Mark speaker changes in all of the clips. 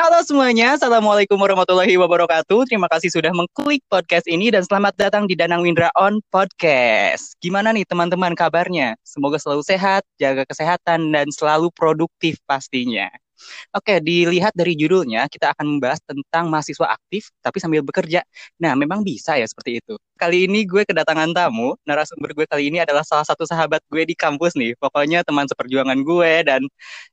Speaker 1: Halo semuanya, Assalamualaikum warahmatullahi wabarakatuh. Terima kasih sudah mengklik podcast ini dan selamat datang di Danang Windra On Podcast. Gimana nih teman-teman kabarnya? Semoga selalu sehat, jaga kesehatan, dan selalu produktif pastinya. Oke, dilihat dari judulnya, kita akan membahas tentang mahasiswa aktif tapi sambil bekerja. Nah, memang bisa ya seperti itu. Kali ini gue kedatangan tamu, narasumber gue kali ini adalah salah satu sahabat gue di kampus nih. Pokoknya teman seperjuangan gue dan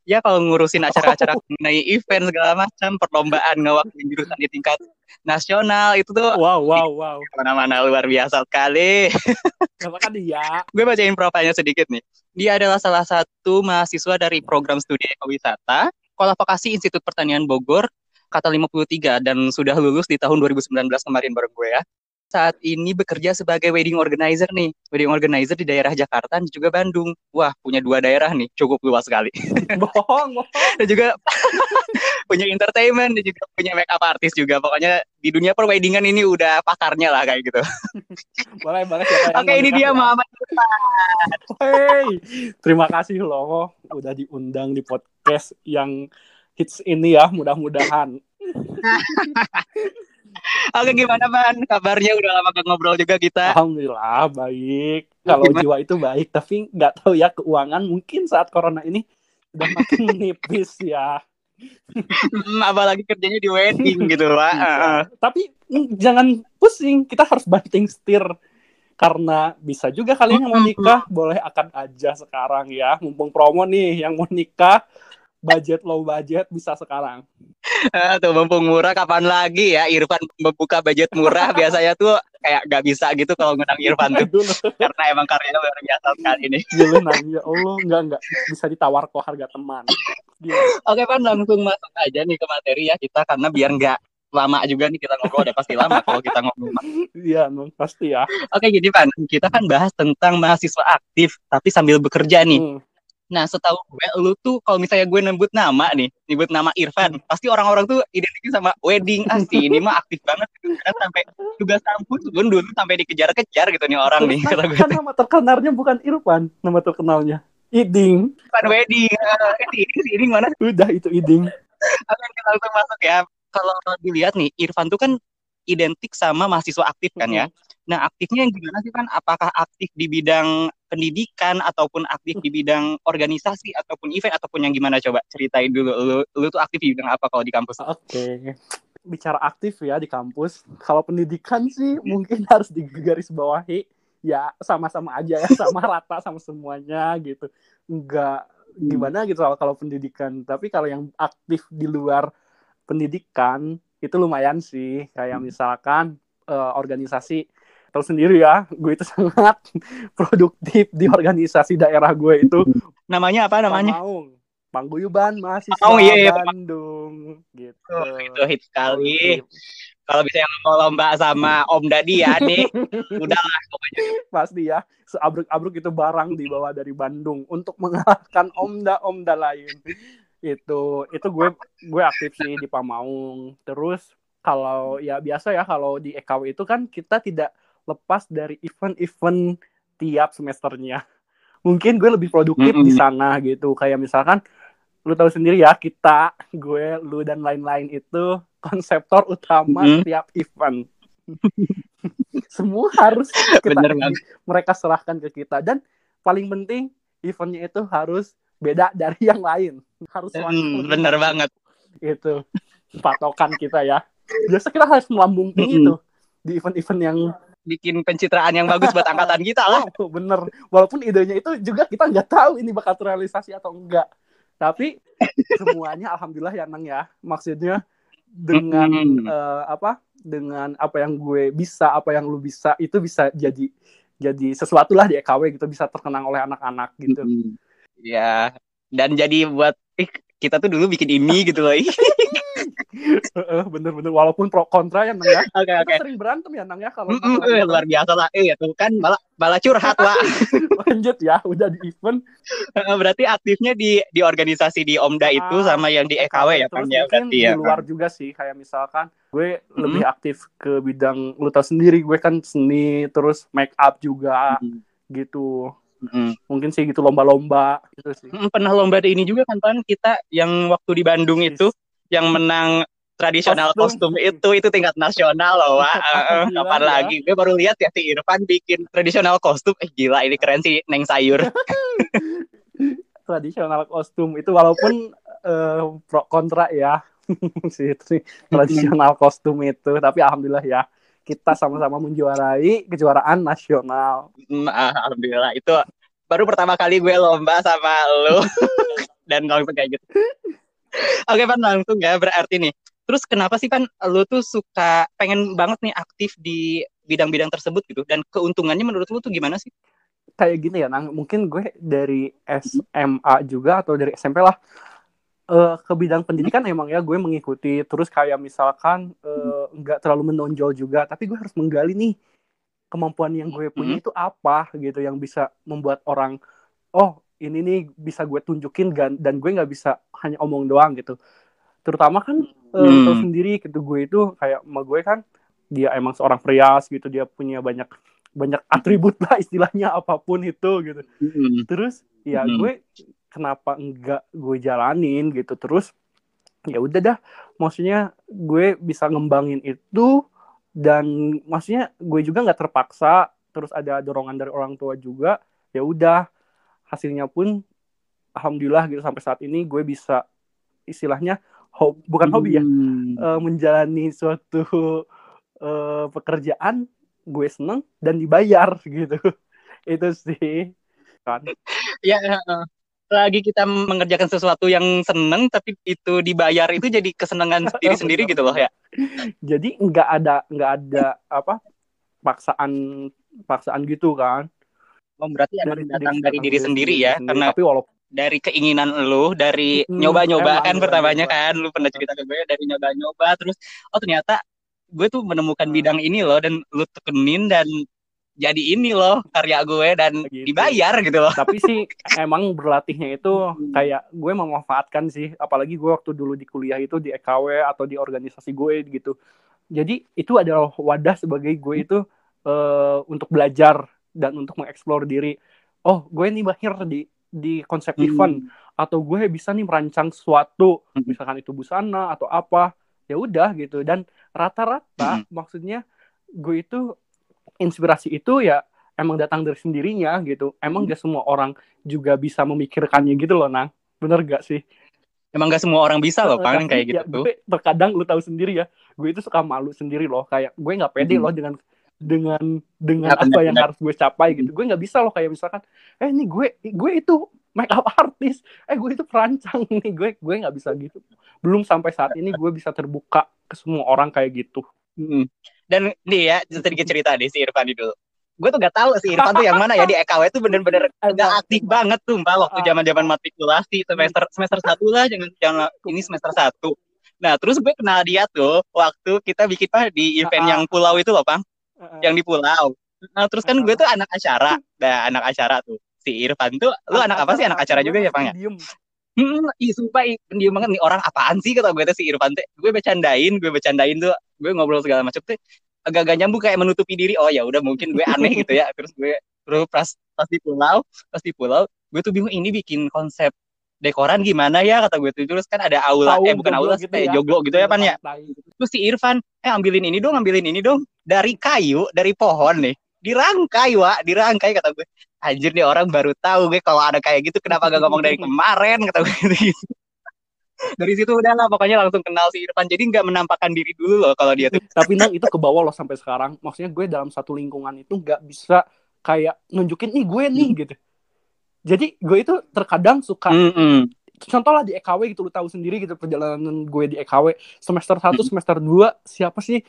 Speaker 1: ya kalau ngurusin acara-acara mengenai event segala macam, perlombaan ngewakilin jurusan di tingkat nasional itu tuh
Speaker 2: wow wow wow
Speaker 1: mana-mana luar biasa sekali.
Speaker 2: Kan dia?
Speaker 1: gue bacain profilnya sedikit nih. Dia adalah salah satu mahasiswa dari program studi ekowisata Vokasi Institut Pertanian Bogor, kata 53 dan sudah lulus di tahun 2019 kemarin bareng gue ya. Saat ini bekerja sebagai wedding organizer nih, wedding organizer di daerah Jakarta dan juga Bandung. Wah, punya dua daerah nih, cukup luas sekali.
Speaker 2: bohong, bohong.
Speaker 1: dan juga punya entertainment dan juga punya make up artist juga. Pokoknya di dunia perweddingan ini udah pakarnya lah kayak gitu.
Speaker 2: boleh, boleh.
Speaker 1: Oke, ini dia? Muhammad
Speaker 2: Hey, terima kasih loh udah diundang di podcast yang hits ini ya, mudah-mudahan.
Speaker 1: Oke gimana Ban? Kabarnya udah lama gak ngobrol juga kita.
Speaker 2: Alhamdulillah baik. Kalau jiwa itu baik, tapi nggak tahu ya keuangan mungkin saat corona ini udah makin menipis ya.
Speaker 1: hmm, apalagi kerjanya di wedding gitu Pak. Uh,
Speaker 2: tapi mm, jangan pusing, kita harus banting setir karena bisa juga kalian yang mau nikah boleh akan aja sekarang ya mumpung promo nih yang mau nikah budget low budget bisa sekarang
Speaker 1: uh, tuh mumpung murah kapan lagi ya Irfan membuka budget murah biasanya tuh kayak gak bisa gitu kalau ngundang Irfan tuh karena emang karyanya luar biasa sekali ini
Speaker 2: gila ya Allah nggak nggak bisa ditawar kok harga teman
Speaker 1: Gila. oke Pan langsung masuk aja nih ke materi ya kita karena biar nggak lama juga nih kita ngobrol udah pasti lama kalau kita ngobrol.
Speaker 2: Iya, pasti ya.
Speaker 1: Oke, jadi Pan, kita kan bahas tentang mahasiswa aktif tapi sambil bekerja nih. Hmm. Nah, setahu gue, lu tuh kalau misalnya gue nyebut nama nih, nyebut nama Irfan, pasti orang-orang tuh identik sama wedding asli. ini mah aktif banget gitu. Kan sampai tugas kampus pun dulu sampai dikejar-kejar gitu nih orang nih.
Speaker 2: Kata gue. Kan nama terkenalnya bukan Irfan, nama terkenalnya. Iding.
Speaker 1: Bukan wedding. Uh, iding, iding mana?
Speaker 2: Udah, itu Iding.
Speaker 1: Oke, kita langsung masuk ya kalau dilihat nih Irfan tuh kan identik sama mahasiswa aktif kan ya. Nah aktifnya yang gimana sih kan? Apakah aktif di bidang pendidikan ataupun aktif di bidang organisasi ataupun event ataupun yang gimana coba ceritain dulu. Lu, lu tuh aktif di bidang apa kalau di kampus?
Speaker 2: Oke. Okay. Bicara aktif ya di kampus. Kalau pendidikan sih mungkin harus digaris bawahi ya sama-sama aja ya sama rata sama semuanya gitu. Enggak gimana gitu kalau pendidikan. Tapi kalau yang aktif di luar pendidikan itu lumayan sih kayak misalkan uh, organisasi tahu sendiri ya. Gue itu sangat produktif di organisasi daerah gue itu.
Speaker 1: Namanya apa namanya?
Speaker 2: Pamaung Pangguyuban mahasiswa oh, iya, iya. Bandung. Gitu. Oh,
Speaker 1: itu hit sekali. Kalau bisa yang mau lomba sama Om Dadi ya nih udahlah pokoknya.
Speaker 2: Pasti ya. Seabruk-abruk itu barang dibawa dari Bandung untuk mengalahkan omda-omda lain. Itu itu gue gue aktif sih di Pamaung. Terus kalau ya biasa ya kalau di EKW itu kan kita tidak lepas dari event-event tiap semesternya. Mungkin gue lebih produktif mm -hmm. di sana gitu. Kayak misalkan lu tahu sendiri ya kita gue lu dan lain-lain itu konseptor utama mm -hmm. setiap event. Semua harus kita Bener, mereka serahkan ke kita. Dan paling penting eventnya itu harus beda dari yang lain. Harus
Speaker 1: hmm, bener banget.
Speaker 2: itu patokan kita ya. Biasa kita harus melambung tinggi mm -hmm. di event-event yang
Speaker 1: bikin pencitraan yang bagus buat angkatan kita lah.
Speaker 2: Oh, bener. Walaupun idenya itu juga kita nggak tahu ini bakal terrealisasi atau enggak. Tapi semuanya alhamdulillah ya nang ya. Maksudnya dengan mm -hmm. uh, apa dengan apa yang gue bisa apa yang lu bisa itu bisa jadi jadi sesuatu lah di EKW gitu bisa terkenang oleh anak-anak gitu. Mm -hmm
Speaker 1: ya dan jadi buat eh, kita tuh dulu bikin ini gitu loh
Speaker 2: bener-bener. Walaupun pro kontra ya nang ya.
Speaker 1: Oke oke. okay.
Speaker 2: sering berantem ya nang ya kalau
Speaker 1: mm -mm, eh, luar biasa lah. Eh tuh kan malah malah curhat lah
Speaker 2: lanjut ya udah di event.
Speaker 1: Berarti aktifnya di di organisasi di Omda itu ah, sama yang di EKW ya kan ya
Speaker 2: berarti ya? di luar juga sih kayak misalkan gue mm-hmm. lebih aktif ke bidang lu tau sendiri gue kan seni terus make up juga mm-hmm. gitu. Mm. Mungkin sih gitu lomba-lomba gitu sih.
Speaker 1: pernah lomba di ini juga kan Pan? Kita yang waktu di Bandung itu yang menang tradisional
Speaker 2: Kostum.
Speaker 1: kostum, itu itu tingkat nasional loh Wak.
Speaker 2: Gila,
Speaker 1: kapan
Speaker 2: ya.
Speaker 1: lagi? Gue baru lihat ya si Irfan bikin tradisional kostum. Eh gila ini keren sih Neng Sayur.
Speaker 2: Tradisional kostum. Itu walaupun eh, pro kontra ya. Si si tradisional kostum itu. Tapi alhamdulillah ya kita sama-sama menjuarai kejuaraan nasional.
Speaker 1: Hmm, alhamdulillah. Itu baru pertama kali gue lomba sama lo dan langsung kayak gitu oke Pan langsung ya berarti nih. Terus kenapa sih Pan lo tuh suka pengen banget nih aktif di bidang-bidang tersebut gitu? Dan keuntungannya menurut lo tuh gimana sih?
Speaker 2: Kayak gini ya nang. Mungkin gue dari SMA juga atau dari SMP lah. Eh, ke bidang pendidikan emang ya gue mengikuti. Terus kayak misalkan eh, nggak terlalu menonjol juga tapi gue harus menggali nih kemampuan yang gue punya
Speaker 1: Mhm.
Speaker 2: itu apa gitu yang bisa membuat orang oh ini nih bisa gue tunjukin dan, dan gue nggak bisa hanya omong doang gitu terutama kan eh,
Speaker 1: Hmm.
Speaker 2: tahu sendiri gitu gue itu kayak sama gue kan dia emang seorang prias gitu dia punya banyak banyak atribut lah istilahnya apa pun itu gitu
Speaker 1: Hmm.
Speaker 2: terus ya
Speaker 1: Hmm.
Speaker 2: gue kenapa enggak gue jalanin gitu terus ya udah dah maksudnya gue bisa ngembangin itu dan maksudnya gue juga nggak terpaksa terus ada dorongan dari orang tua juga ya udah hasilnya pun alhamdulillah gitu sampai saat ini gue bisa istilahnya ho- bukan hobi ya
Speaker 1: Hmm.
Speaker 2: eh, menjalani suatu eh, pekerjaan gue seneng dan dibayar gitu. Itu sih kan.
Speaker 1: Ya eh, lagi kita mengerjakan sesuatu yang seneng tapi itu dibayar itu jadi kesenangan diri sendiri gitu loh ya.
Speaker 2: Jadi nggak ada nggak ada apa paksaan paksaan gitu kan
Speaker 1: oh, berarti emang datang dari
Speaker 2: datang
Speaker 1: diri sendiri ya
Speaker 2: sendiri.
Speaker 1: karena
Speaker 2: tapi walaupun
Speaker 1: dari keinginan lu dari
Speaker 2: Hmm,
Speaker 1: nyoba-nyoba
Speaker 2: emang
Speaker 1: kan pertamanya kan lu pernah cerita ke gue dari nyoba-nyoba terus oh ternyata gue tuh menemukan
Speaker 2: Hmm.
Speaker 1: bidang ini loh dan lu tekenin dan jadi ini loh karya gue dan
Speaker 2: Gitu.
Speaker 1: dibayar gitu loh
Speaker 2: tapi sih emang berlatihnya itu kayak gue memanfaatkan sih apalagi gue waktu dulu di kuliah itu di EKW atau di organisasi gue gitu jadi itu adalah wadah sebagai gue itu eh, untuk belajar dan untuk mengeksplor diri oh gue nih mahir di di konsep
Speaker 1: Hmm.
Speaker 2: event atau gue bisa nih merancang sesuatu
Speaker 1: Hmm.
Speaker 2: misalkan itu busana atau apa ya udah gitu dan rata-rata
Speaker 1: Hmm.
Speaker 2: maksudnya gue itu inspirasi itu ya emang datang dari sendirinya gitu emang
Speaker 1: Hmm.
Speaker 2: gak semua orang juga bisa memikirkannya gitu loh nang bener gak sih
Speaker 1: emang gak semua orang bisa loh
Speaker 2: tapi
Speaker 1: kayak
Speaker 2: ya,
Speaker 1: gitu tuh
Speaker 2: gue terkadang lu tahu sendiri ya gue itu suka malu sendiri loh kayak gue nggak pede
Speaker 1: Hmm.
Speaker 2: loh dengan dengan dengan
Speaker 1: Ya,
Speaker 2: apa yang harus gue capai gitu gue nggak bisa loh kayak misalkan eh nih gue gue itu make up artist eh gue itu perancang nih gue gue nggak bisa gitu belum sampai saat ini gue bisa terbuka ke semua orang kayak gitu
Speaker 1: Mm. Dan nih ya sedikit cerita deh si Irfan dulu. Gue tuh gak tahu si Irfan tuh yang mana ya di EKW tuh bener-bener gak aktif banget tuh mbak waktu
Speaker 2: Ah.
Speaker 1: zaman-zaman matrikulasi semester semester satu lah jangan jangan ini semester satu. Nah terus gue kenal dia tuh waktu kita bikin apa di event
Speaker 2: Ah.
Speaker 1: yang pulau itu loh bang,
Speaker 2: Heeh.
Speaker 1: yang di pulau. Nah terus kan gue tuh anak acara, nah anak acara tuh si Irfan tuh, lu anak apa sih anak acara juga ya bang ya? Hmm, ih sumpah ih, pendiam banget nih orang apaan sih kata gue tuh si Irfan teh. Gue bercandain, gue bercandain tuh, gue ngobrol segala macam tuh agak-agak nyambung kayak menutupi diri. Oh ya udah mungkin gue aneh gitu ya. Terus gue terus pas pas di pulau, pas di pulau, gue tuh bingung ini bikin konsep dekoran gimana ya kata gue tuh. Terus kan ada aula
Speaker 2: Tahu
Speaker 1: eh bukan aula
Speaker 2: gitu
Speaker 1: kayak
Speaker 2: ya.
Speaker 1: joglo gitu ya pan ya.
Speaker 2: Pantai.
Speaker 1: terus si Irfan eh ambilin ini dong ambilin ini dong. Dari kayu dari pohon nih dirangkai wa dirangkai kata gue. Anjir nih orang baru tahu gue kalau ada kayak gitu kenapa gak ngomong dari kemarin kata gue. Gitu dari situ udah lah pokoknya langsung kenal si Irfan. Jadi nggak menampakkan diri dulu loh kalau dia tuh.
Speaker 2: Tapi nang itu ke bawah loh sampai sekarang. Maksudnya gue dalam satu lingkungan itu nggak bisa kayak nunjukin nih gue nih gitu jadi gue itu terkadang suka
Speaker 1: Mm-mm.
Speaker 2: contoh lah di EKW gitu lu tahu sendiri gitu perjalanan gue di EKW semester 1
Speaker 1: Hmm.
Speaker 2: semester 2 siapa sih?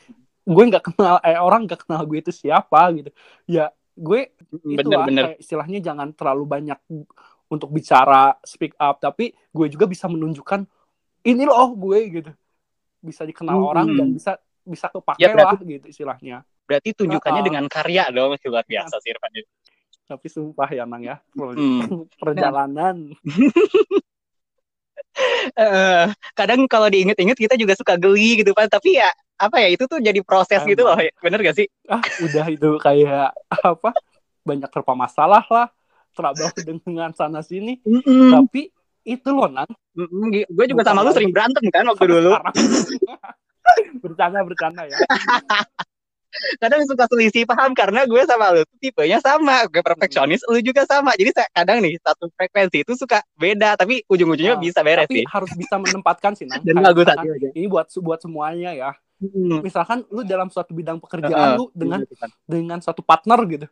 Speaker 2: Gue nggak kenal eh orang nggak kenal gue itu siapa gitu. Ya gue itu lah
Speaker 1: bener-bener
Speaker 2: kayak istilahnya jangan terlalu banyak untuk bicara speak up. Tapi gue juga bisa menunjukkan ini loh gue gitu. Bisa dikenal
Speaker 1: Hmm.
Speaker 2: orang dan bisa bisa kepake
Speaker 1: Ya, berarti-
Speaker 2: lah gitu istilahnya.
Speaker 1: berarti tunjukannya
Speaker 2: Uh-uh.
Speaker 1: dengan karya dong luar biasa si Irfan. itu
Speaker 2: tapi sumpah ya nang ya.
Speaker 1: Hmm.
Speaker 2: perjalanan.
Speaker 1: Eh, kadang kalau diinget-inget kita juga suka geli gitu kan tapi ya apa ya itu tuh jadi proses gitu loh.
Speaker 2: Emang.
Speaker 1: bener gak sih?
Speaker 2: Ah udah itu kayak apa banyak terpa masalah lah. Trouble dengan sana sini.
Speaker 1: Mm-mm.
Speaker 2: tapi itu loh nang.
Speaker 1: Gue juga sama lu sering berantem kan waktu dulu.
Speaker 2: bercanda bercanda ya
Speaker 1: kadang suka selisih paham karena gue sama lu tipenya sama. Gue perfeksionis lu juga sama. Jadi kadang nih satu frekuensi itu suka beda tapi ujung-ujungnya oh, bisa beres
Speaker 2: tapi
Speaker 1: sih.
Speaker 2: harus bisa menempatkan sih nang.
Speaker 1: Dan bagus aja.
Speaker 2: ini buat buat semuanya ya. Hmm. misalkan lu dalam suatu bidang pekerjaan uh, lu dengan gitu, dengan suatu partner gitu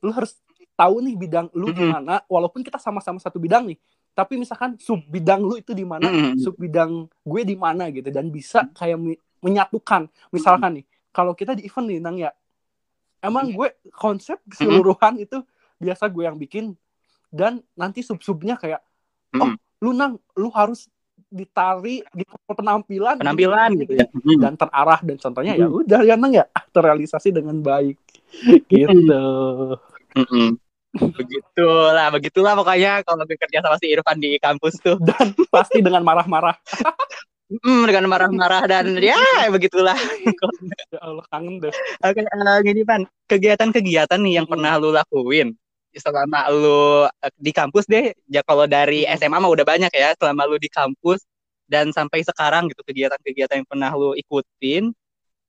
Speaker 2: lu harus tahu nih bidang lu mm -hmm. gimana walaupun kita sama-sama satu bidang nih tapi misalkan sub bidang lu itu di mana mm -hmm. sub bidang gue di mana gitu. Dan bisa kayak menyatukan. Misalkan nih kalau kita di event nih nang ya. Emang gue konsep keseluruhan mm -hmm. itu biasa gue yang bikin. Dan nanti sub-subnya kayak oh lu nang lu harus ditari di penampilan.
Speaker 1: Penampilan gitu, ya.
Speaker 2: Dan terarah dan contohnya ya udah ya nang ya. Terrealisasi dengan baik. Gitu.
Speaker 1: Mm -hmm. begitulah begitulah pokoknya kalau bekerja sama si Irfan di kampus tuh.
Speaker 2: Dan pasti dengan marah-marah
Speaker 1: Hmm, dengan marah-marah dan ya begitulah.
Speaker 2: ya Allah kangen deh.
Speaker 1: Oke, uh, gini Pan, kegiatan-kegiatan nih yang hmm. pernah lu lakuin selama lu uh, di kampus deh. Ya kalau dari SMA mah udah banyak ya, selama lu di kampus dan sampai sekarang gitu kegiatan-kegiatan yang pernah lu ikutin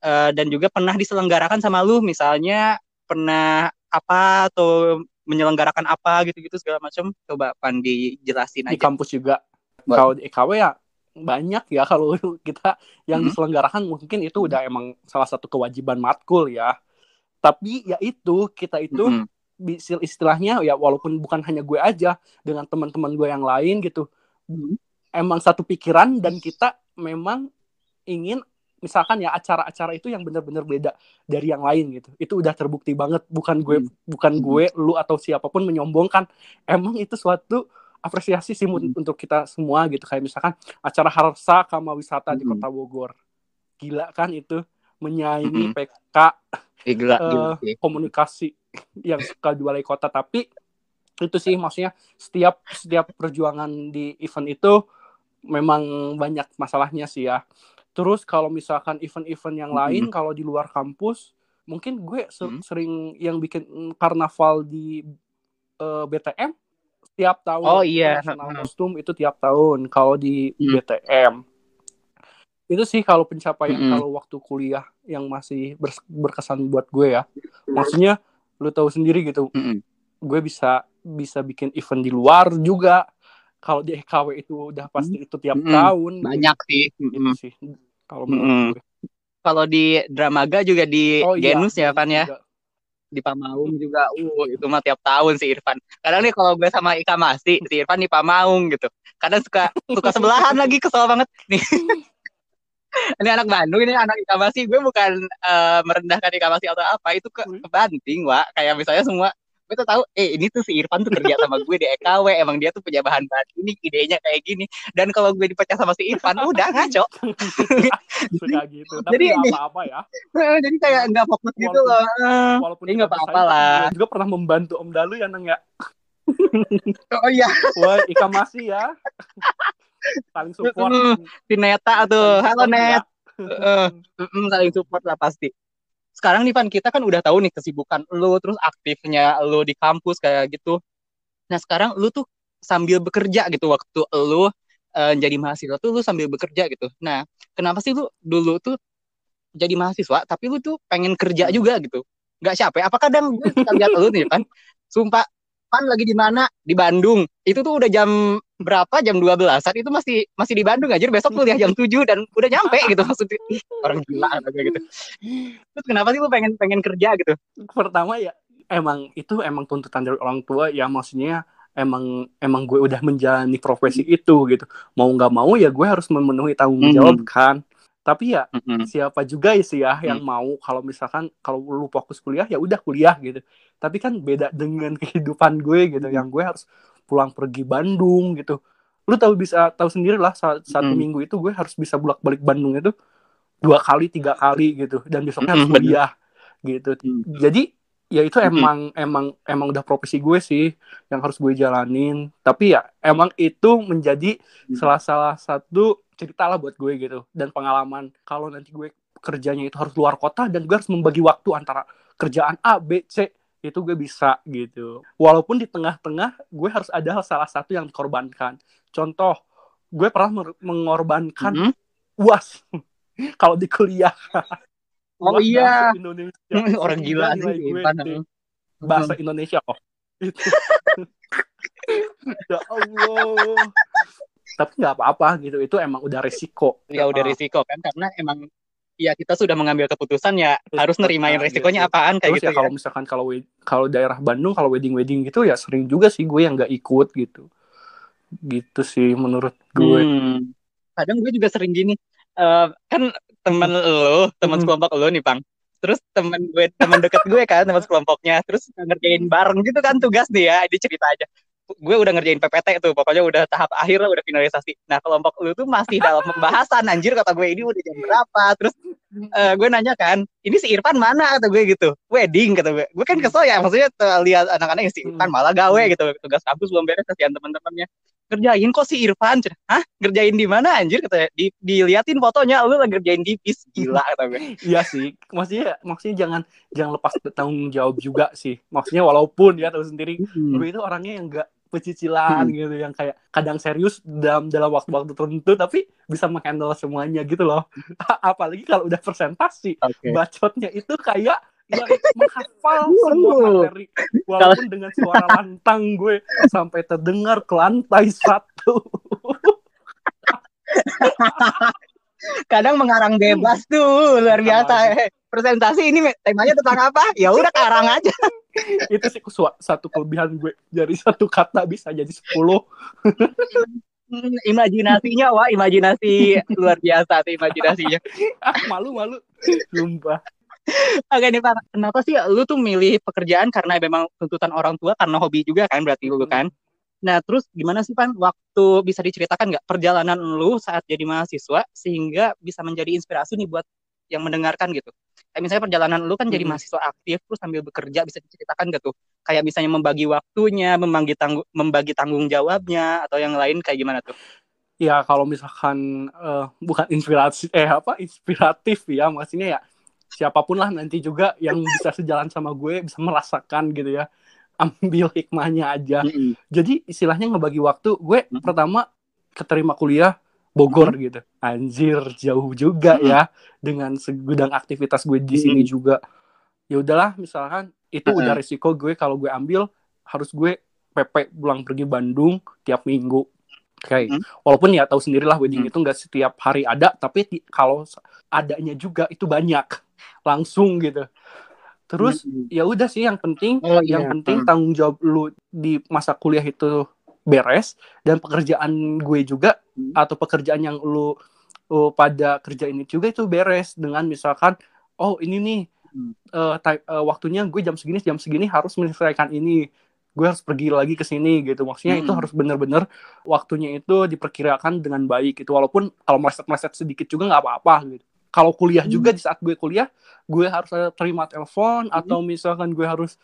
Speaker 1: uh, dan juga pernah diselenggarakan sama lu misalnya pernah apa atau menyelenggarakan apa gitu-gitu segala macam coba Pan dijelasin
Speaker 2: aja. Di kampus juga. Kalau di EKW ya banyak ya kalau kita yang hmm. diselenggarakan mungkin itu udah emang salah satu kewajiban matkul ya. Tapi ya itu kita itu hmm. istilahnya ya walaupun bukan hanya gue aja dengan teman-teman gue yang lain gitu. Hmm. Emang satu pikiran dan kita memang ingin misalkan ya acara-acara itu yang benar-benar beda dari yang lain gitu. Itu udah terbukti banget bukan gue hmm. bukan gue lu atau siapa pun menyombongkan. Emang itu suatu apresiasi sih hmm. untuk kita semua gitu kayak misalkan acara Harsa Kama Wisata hmm. di Kota Bogor gila kan itu menyaingi hmm. PK
Speaker 1: eh, gila,
Speaker 2: uh, gila, komunikasi yang suka di balai kota tapi itu sih maksudnya setiap setiap perjuangan di event itu memang banyak masalahnya sih ya terus kalau misalkan event-event yang hmm. lain kalau di luar kampus mungkin gue hmm. sering yang bikin karnaval di uh, eh, BTM tiap tahun.
Speaker 1: Oh iya.
Speaker 2: Nasional kostum itu tiap tahun kalau di hmm. BTM itu sih kalau pencapaian hmm. kalau waktu kuliah yang masih ber berkesan buat gue ya. Maksudnya lu tahu sendiri gitu. Hmm. gue bisa bisa bikin event di luar juga. Kalau di EKW itu udah pasti itu tiap hmm. tahun.
Speaker 1: Banyak sih.
Speaker 2: Gitu sih kalau menurut hmm. gue.
Speaker 1: Kalau di Dramaga juga di oh, iya. Genus ya kan ya? Juga di Pamaung juga. Uh itu mah tiap tahun si Irfan. Kadang nih kalau gue sama Ika Masi si Irfan di Pamaung gitu. Kadang suka suka sebelahan lagi kesel banget. Nih. Ini anak Bandung ini anak Ika Masi gue bukan uh, merendahkan Ika Masi atau apa itu ke kebanting wa kayak misalnya semua gue tuh tahu eh ini tuh si Irfan tuh kerja sama gue di EKW emang dia tuh punya bahan bahan ini idenya kayak gini. Dan kalau gue dipecah sama si Irfan udah ngaco.
Speaker 2: Suka gitu tapi jadi apa-apa ya.
Speaker 1: Jadi kayak nggak fokus gitu loh. walaupun ini nggak apa-apa lah.
Speaker 2: Juga pernah membantu Om Dalu ya neng ya?
Speaker 1: Oh iya.
Speaker 2: Wah Ika masih ya. Saling support.
Speaker 1: Si Neta tuh. Halo Net. ya. saling support lah pasti sekarang nih Van kita kan udah tahu nih kesibukan lu terus aktifnya lu di kampus kayak gitu. Nah sekarang lu tuh sambil bekerja gitu waktu lu uh, jadi mahasiswa tuh lu sambil bekerja gitu. Nah kenapa sih lu dulu tuh jadi mahasiswa tapi lu tuh pengen kerja juga gitu? Nggak capek? Apa kadang gue lihat lu nih kan sumpah Pan lagi di mana? Di Bandung. Itu tuh udah jam berapa? Jam 12 saat itu masih masih di Bandung aja. Besok kuliah jam 7 dan udah nyampe gitu maksudnya. Orang gila gitu. Terus kenapa sih lu pengen pengen kerja gitu?
Speaker 2: Pertama ya emang itu emang tuntutan dari orang tua ya maksudnya emang emang gue udah menjalani profesi itu gitu. Mau nggak mau ya gue harus memenuhi tanggung jawab hmm. kan tapi ya mm-hmm. siapa juga sih ya yang mm. mau kalau misalkan kalau lu fokus kuliah ya udah kuliah gitu tapi kan beda dengan kehidupan gue gitu mm. yang gue harus pulang pergi Bandung gitu lu tahu bisa tahu sendiri lah saat satu mm. minggu itu gue harus bisa bolak balik Bandung itu dua kali tiga kali gitu dan besoknya harus kuliah gitu mm. jadi ya itu emang mm. emang emang udah profesi gue sih yang harus gue jalanin tapi ya emang itu menjadi mm. salah salah satu cerita lah buat gue gitu dan pengalaman kalau nanti gue kerjanya itu harus luar kota dan gue harus membagi waktu antara kerjaan A B C itu gue bisa gitu. Walaupun di tengah-tengah gue harus ada salah satu yang dikorbankan. Contoh gue pernah mengorbankan mm -hmm. uas. Kalau di kuliah.
Speaker 1: Oh iya. Indonesia. Orang gila sih
Speaker 2: bahasa Indonesia kok ya Allah. Tapi nggak apa-apa gitu. Itu emang udah resiko.
Speaker 1: Ya udah resiko kan karena emang ya kita sudah mengambil keputusan ya Terus, harus nerimain resikonya gitu. apaan kayak Terus gitu
Speaker 2: ya, ya. kalau misalkan kalau kalau daerah Bandung kalau wedding wedding gitu ya sering juga sih gue yang nggak ikut gitu gitu sih menurut gue hmm.
Speaker 1: kadang gue juga sering gini uh, kan teman lo teman hmm. kelompok lo nih pang terus temen gue teman deket gue kan teman sekelompoknya terus ngerjain bareng gitu kan tugas dia dia cerita aja gue udah ngerjain PPT tuh pokoknya udah tahap akhir lah udah finalisasi. Nah kelompok lu tuh masih dalam pembahasan anjir kata gue ini udah jam berapa terus uh, gue nanya kan ini si Irfan mana? Kata gue gitu. Wedding kata gue. Gue kan kesel ya maksudnya lihat anak-anak si Irfan malah gawe gitu tugas kampus belum beres kasihan teman-temannya kerjain kok si Irfan? Hah? Ngerjain di mana anjir? Kata di, diliatin fotonya lu lagi ngerjain di bis. Gila kata gue.
Speaker 2: Iya sih maksudnya maksudnya jangan jangan lepas tanggung jawab juga sih. Maksudnya walaupun ya tahu sendiri hmm. gue itu orangnya yang enggak pecicilan hmm. gitu yang kayak kadang serius dalam dalam waktu-waktu tertentu tapi bisa menghandle semuanya gitu loh. Apalagi kalau udah presentasi okay. bacotnya itu kayak yang menghafal semua materi. Walaupun dengan suara lantang gue sampai terdengar ke lantai satu.
Speaker 1: Kadang mengarang bebas tuh luar biasa. presentasi ini temanya tentang apa? Ya udah karang aja
Speaker 2: itu sih satu kelebihan gue. Dari satu kata bisa jadi sepuluh.
Speaker 1: Hmm, imajinasinya wah imajinasi luar biasa sih imajinasinya.
Speaker 2: Ah, malu malu. Sumpah.
Speaker 1: Oke nih Pak, kenapa sih lu tuh milih pekerjaan karena memang tuntutan orang tua karena hobi juga kan berarti lu kan? Nah terus gimana sih Pan waktu bisa diceritakan nggak perjalanan lu saat jadi mahasiswa sehingga bisa menjadi inspirasi nih buat yang mendengarkan gitu? kayak misalnya perjalanan lu kan jadi mahasiswa aktif terus sambil bekerja bisa diceritakan gak tuh kayak misalnya membagi waktunya membagi tanggung membagi tanggung jawabnya atau yang lain kayak gimana tuh
Speaker 2: ya kalau misalkan uh, bukan inspirasi eh apa inspiratif ya maksudnya ya siapa pun lah nanti juga yang bisa sejalan sama gue bisa merasakan gitu ya ambil hikmahnya aja mm -hmm. jadi istilahnya ngebagi waktu gue mm -hmm. pertama keterima kuliah Bogor hmm. gitu. Anjir, jauh juga hmm. ya dengan segudang aktivitas gue di sini hmm. juga. Ya udahlah, misalkan itu hmm. udah resiko gue kalau gue ambil harus gue PP pulang pergi Bandung tiap minggu. Oke, okay. hmm. walaupun ya tahu sendirilah wedding hmm. itu nggak setiap hari ada, tapi kalau adanya juga itu banyak langsung gitu. Terus hmm. ya udah sih yang penting, oh, yang iya. penting hmm. tanggung jawab lu di masa kuliah itu beres dan pekerjaan gue juga hmm. atau pekerjaan yang lu, lu pada kerja ini juga itu beres dengan misalkan oh ini nih hmm. uh, uh, waktunya gue jam segini jam segini harus menyelesaikan ini gue harus pergi lagi ke sini gitu maksudnya hmm. itu harus bener-bener waktunya itu diperkirakan dengan baik itu walaupun kalau meleset-meleset sedikit juga nggak apa-apa gitu kalau kuliah hmm. juga di saat gue kuliah gue harus terima telepon hmm. atau misalkan gue harus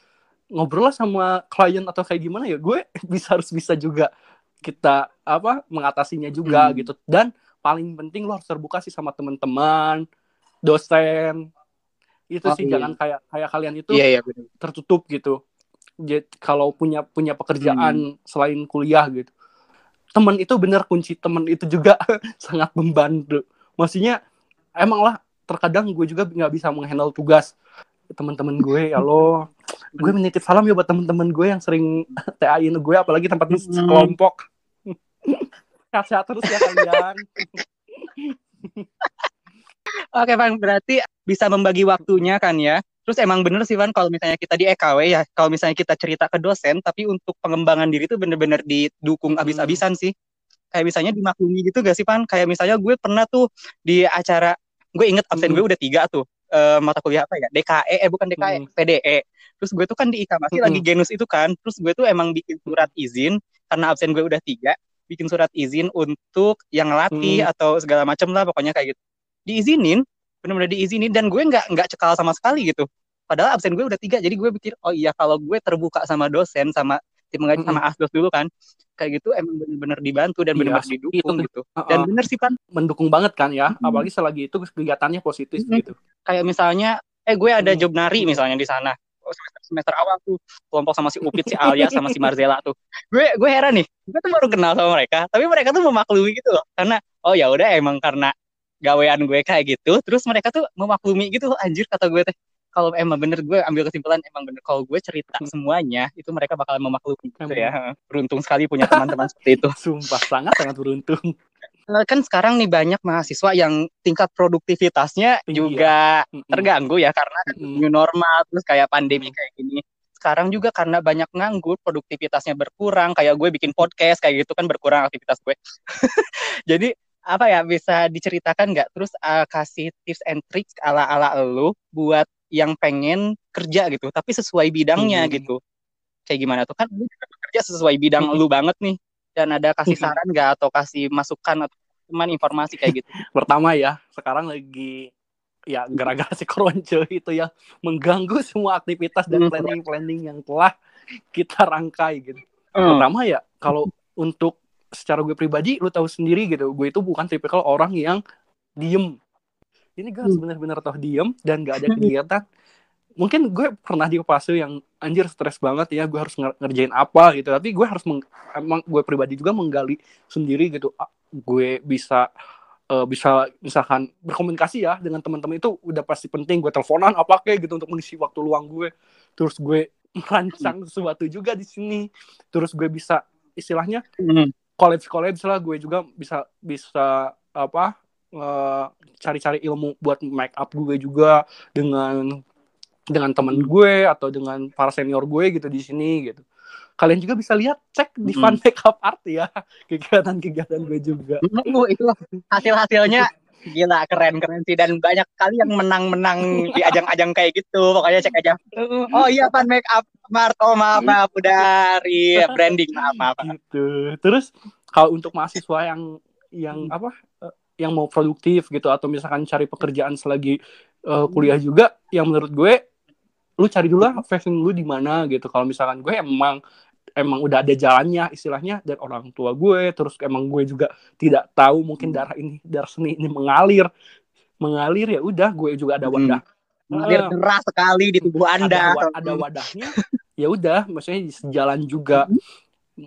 Speaker 2: ngobrol sama klien atau kayak gimana ya gue bisa harus bisa juga kita apa mengatasinya juga hmm. gitu dan paling penting lo harus terbuka sih sama teman-teman dosen itu oh, sih iya. jangan kayak kayak kalian itu iya, iya, tertutup gitu jadi kalau punya punya pekerjaan hmm. selain kuliah gitu teman itu benar kunci teman itu juga sangat membantu maksudnya emang lah terkadang gue juga nggak bisa menghandle tugas teman-teman gue ya lo gue menitip salam ya buat teman-teman gue yang sering TA-in gue apalagi tempat hmm. sekelompok sehat-sehat terus ya kalian
Speaker 1: Oke Bang, berarti bisa membagi waktunya kan ya. Terus emang bener sih Van kalau misalnya kita di EKW ya, kalau misalnya kita cerita ke dosen, tapi untuk pengembangan diri itu bener-bener didukung hmm. abis-abisan sih. Kayak misalnya dimaklumi gitu gak sih Van? Kayak misalnya gue pernah tuh di acara, gue inget absen hmm. gue udah tiga tuh uh, mata kuliah apa ya DKE eh bukan DKE hmm. PDE terus gue tuh kan di IKA masih hmm. lagi genus itu kan terus gue tuh emang bikin surat izin karena absen gue udah tiga bikin surat izin untuk yang latih hmm. atau segala macam lah pokoknya kayak gitu diizinin benar-benar diizinin dan gue nggak nggak cekal sama sekali gitu padahal absen gue udah tiga jadi gue pikir oh iya kalau gue terbuka sama dosen sama tim mengaji mm -hmm. sama asdos dulu kan. Kayak gitu emang benar-benar dibantu dan iya, benar-benar didukung itu, gitu. Uh, dan benar sih pan.
Speaker 2: Mendukung banget kan ya mm -hmm. apalagi selagi itu kegiatannya positif mm -hmm. gitu.
Speaker 1: Kayak misalnya eh gue ada job nari misalnya di sana. Semester, semester awal tuh kelompok sama si Upit, si Alia, sama si Marzela tuh. Gue gue heran nih, gue tuh baru kenal sama mereka, tapi mereka tuh memaklumi gitu loh, karena oh ya udah emang karena gawean gue kayak gitu, terus mereka tuh memaklumi gitu, anjir kata gue teh kalau emang bener gue ambil kesimpulan emang bener kalau gue cerita semuanya itu mereka bakal memaklumi gitu ya beruntung sekali punya teman-teman seperti itu
Speaker 2: sumpah sangat sangat beruntung
Speaker 1: Eh, kan sekarang nih banyak mahasiswa yang tingkat produktivitasnya
Speaker 2: Tinggi
Speaker 1: juga
Speaker 2: Mm-mm.
Speaker 1: terganggu ya karena
Speaker 2: Mm-mm.
Speaker 1: new normal terus kayak pandemi kayak gini. Sekarang juga karena banyak nganggur produktivitasnya berkurang kayak gue bikin podcast kayak gitu kan berkurang aktivitas gue. Jadi apa ya bisa diceritakan nggak terus eh, kasih tips and tricks ala-ala lu buat yang pengen kerja gitu tapi sesuai bidangnya
Speaker 2: Hmm.
Speaker 1: gitu. Kayak gimana tuh kan lu bekerja sesuai bidang
Speaker 2: Hmm.
Speaker 1: lu banget nih dan ada kasih
Speaker 2: Hmm.
Speaker 1: saran nggak atau kasih masukan atau cuman informasi kayak gitu.
Speaker 2: pertama ya sekarang lagi ya gara-gara si Kronce itu ya mengganggu semua aktivitas dan
Speaker 1: Hmm.
Speaker 2: planning planning yang telah kita rangkai gitu
Speaker 1: Hmm.
Speaker 2: pertama ya kalau untuk secara gue pribadi lu tahu sendiri gitu gue itu bukan tipikal orang yang diem ini gue harus
Speaker 1: Hmm.
Speaker 2: benar-benar tahu diem dan gak ada kegiatan. Mungkin gue pernah di fase yang anjir stres banget ya gue harus nger- ngerjain apa gitu. Tapi gue harus meng- emang gue pribadi juga menggali sendiri gitu Ah, gue bisa eh, bisa misalkan berkomunikasi ya dengan teman-teman itu udah pasti penting gue teleponan apa kayak gitu untuk mengisi waktu luang gue. Terus gue merancang sesuatu juga di sini. Terus gue bisa istilahnya
Speaker 1: Hmm.
Speaker 2: college college lah gue juga bisa bisa apa eh, cari-cari ilmu buat make up gue juga dengan dengan teman gue atau dengan para senior gue gitu di sini gitu kalian juga bisa lihat cek di
Speaker 1: Hmm.
Speaker 2: Fun Makeup Art ya kegiatan-kegiatan gue juga
Speaker 1: Uh, itu hasil-hasilnya gila keren-keren sih dan banyak kali yang menang-menang di ajang-ajang kayak gitu. Pokoknya cek aja. Uh, Oh iya Pan Make Up Mart. Oh maaf maaf udah dari branding maaf maaf.
Speaker 2: gitu terus kalau untuk mahasiswa yang yang apa eh, yang mau produktif gitu atau misalkan cari pekerjaan selagi eh, kuliah juga yang menurut gue lu cari dulu lah passion lu di mana gitu. Kalau misalkan gue emang emang udah ada jalannya istilahnya dan orang tua gue terus emang gue juga tidak tahu mungkin darah ini darah seni ini mengalir mengalir ya udah gue juga ada
Speaker 1: Hmm.
Speaker 2: wadah.
Speaker 1: Mengalir
Speaker 2: Eh,
Speaker 1: deras sekali di tubuh Anda.
Speaker 2: ada, wa- ada wadahnya ya udah maksudnya sejalan juga.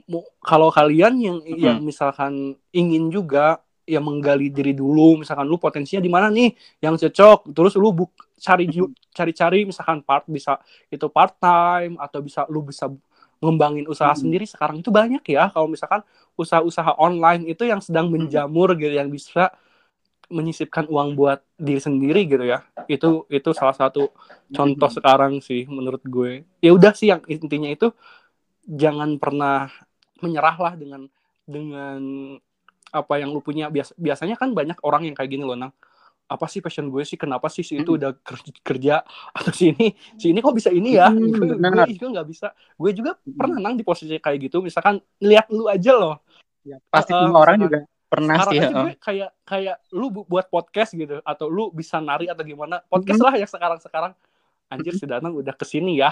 Speaker 2: Mu- kalau kalian yang yang misalkan ingin juga yang menggali diri dulu. Misalkan lu potensinya di mana nih yang cocok terus lu buk cari cari-cari misalkan part bisa itu part time atau bisa lu bisa ngembangin usaha
Speaker 1: Hmm.
Speaker 2: sendiri sekarang itu banyak ya. Kalau misalkan usaha-usaha online itu yang sedang menjamur gitu yang bisa menyisipkan uang buat diri sendiri gitu ya. Itu itu salah satu contoh sekarang sih menurut gue. Ya udah sih yang intinya itu jangan pernah menyerah lah dengan dengan apa yang lu punya. Bias- biasanya kan banyak orang yang kayak gini loh nang. Apa sih passion gue sih? Kenapa sih si itu udah ker- kerja? Atau si ini si ini kok bisa ini ya? Gue, juga nggak bisa. Gue juga pernah nang di posisi kayak gitu. Misalkan lihat lu aja loh.
Speaker 1: Pasti
Speaker 2: Eh,
Speaker 1: semua orang
Speaker 2: misalkan-
Speaker 1: juga pernah sih. heeh.
Speaker 2: gue kayak kayak lu bu- buat podcast gitu atau lu bisa nari atau gimana podcast
Speaker 1: Mm-hmm.
Speaker 2: lah yang sekarang sekarang anjir si Danang udah ke sini
Speaker 1: ya.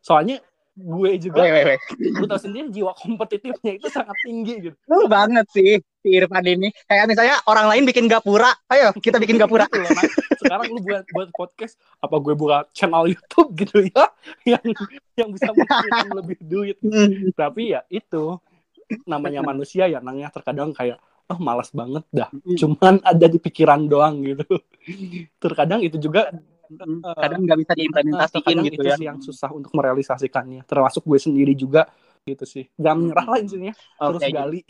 Speaker 2: Soalnya gue juga
Speaker 1: Weh, weh, weh.
Speaker 2: lu tau sendiri jiwa kompetitifnya itu sangat tinggi gitu
Speaker 1: Lu banget sih si Irfan ini. Kayak misalnya orang lain bikin gapura, ayo kita bikin gapura.
Speaker 2: Gitu loh, Nang. sekarang lu buat buat podcast apa gue buka channel YouTube gitu ya yang yang bisa menghasilkan lebih duit tapi ya itu namanya manusia ya nangnya terkadang kayak oh malas banget dah
Speaker 1: Hmm.
Speaker 2: cuman ada di pikiran doang gitu terkadang itu juga
Speaker 1: Kadang nggak bisa diimplementasiin
Speaker 2: terkadang
Speaker 1: gitu
Speaker 2: itu
Speaker 1: ya.
Speaker 2: sih yang susah untuk merealisasikannya? Termasuk gue sendiri juga. Gitu sih. Jangan menyerah lah intinya. Terus
Speaker 1: Oke,
Speaker 2: gali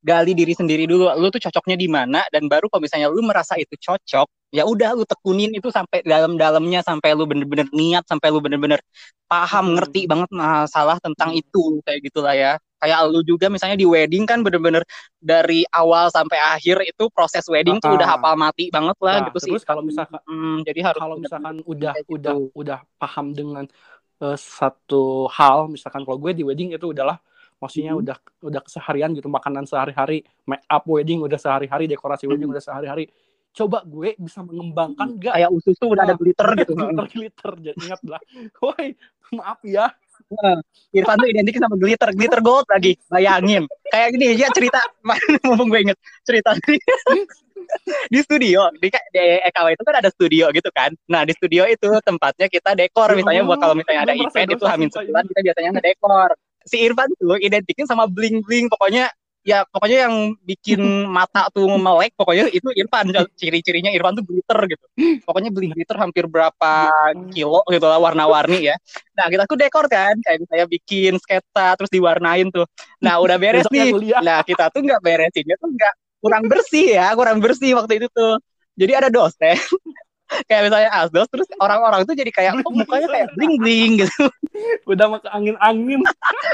Speaker 1: gali diri sendiri dulu lu tuh cocoknya di mana dan baru kalau misalnya lu merasa itu cocok ya udah lu tekunin itu sampai dalam-dalamnya sampai lu bener-bener niat sampai lu bener-bener paham
Speaker 2: Hmm.
Speaker 1: ngerti banget masalah tentang itu kayak gitulah ya kayak lu juga misalnya di wedding kan bener-bener dari awal sampai akhir itu proses wedding tuh
Speaker 2: Ah.
Speaker 1: udah hafal mati banget lah
Speaker 2: Nah,
Speaker 1: gitu sih
Speaker 2: terus kalau misalkan
Speaker 1: Hmm, jadi harus
Speaker 2: kalau misalkan udah
Speaker 1: gitu.
Speaker 2: udah udah paham dengan eh, satu hal misalkan kalau gue di wedding itu udahlah maksudnya
Speaker 1: Mhm.
Speaker 2: udah udah keseharian gitu makanan sehari-hari make up wedding udah sehari-hari dekorasi wedding
Speaker 1: Mhm.
Speaker 2: udah sehari-hari. Coba gue bisa mengembangkan gak
Speaker 1: kayak usus tuh udah ada
Speaker 2: Nah,
Speaker 1: glitter gitu.
Speaker 2: glitter glitter jadi ingat lah. Woi maaf ya.
Speaker 1: Irfan tuh identik sama glitter, glitter gold lagi. Bayangin. Kayak gini ya cerita, mumpung gue inget cerita di studio di, di EKW itu kan ada studio gitu kan. Nah di studio itu tempatnya kita dekor. Misalnya buat kalau misalnya ada event itu hamin sebulan kita biasanya ngedekor si Irfan tuh identikin sama bling bling pokoknya ya pokoknya yang bikin mata tuh melek pokoknya itu Irfan. Ciri-cirinya Irfan tuh glitter gitu. Pokoknya beli glitter hampir berapa kilo gitu lah warna-warni ya. Nah kita tuh dekor kan. Kayak saya bikin sketsa terus diwarnain tuh. Nah udah beres nih. nah kita tuh nggak beresinnya tuh nggak kurang bersih ya kurang bersih waktu itu tuh. Jadi ada dosen kayak misalnya asdos terus orang-orang tuh jadi kayak oh, mukanya kayak bling bling gitu.
Speaker 2: Udah mau ke angin angin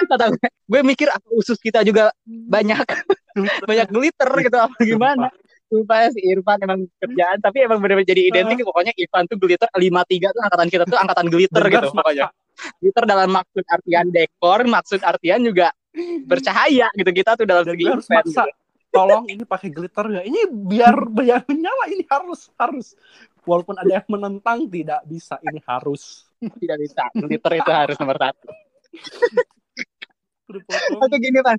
Speaker 1: kata gue gue mikir usus kita juga banyak banyak glitter gitu. Apa gimana? Supaya si Irfan emang kerjaan tapi emang benar-benar jadi identik pokoknya Irfan tuh glitter lima tiga tuh angkatan kita tuh angkatan glitter gitu pokoknya. glitter dalam maksud artian dekor maksud artian juga bercahaya gitu kita tuh dalam segi event gitu.
Speaker 2: tolong ini pakai glitter ya ini biar biar menyala ini harus harus walaupun ada yang menentang tidak bisa. Ini harus.
Speaker 1: Tidak bisa. Glitter itu harus nomor satu. Oke gini pan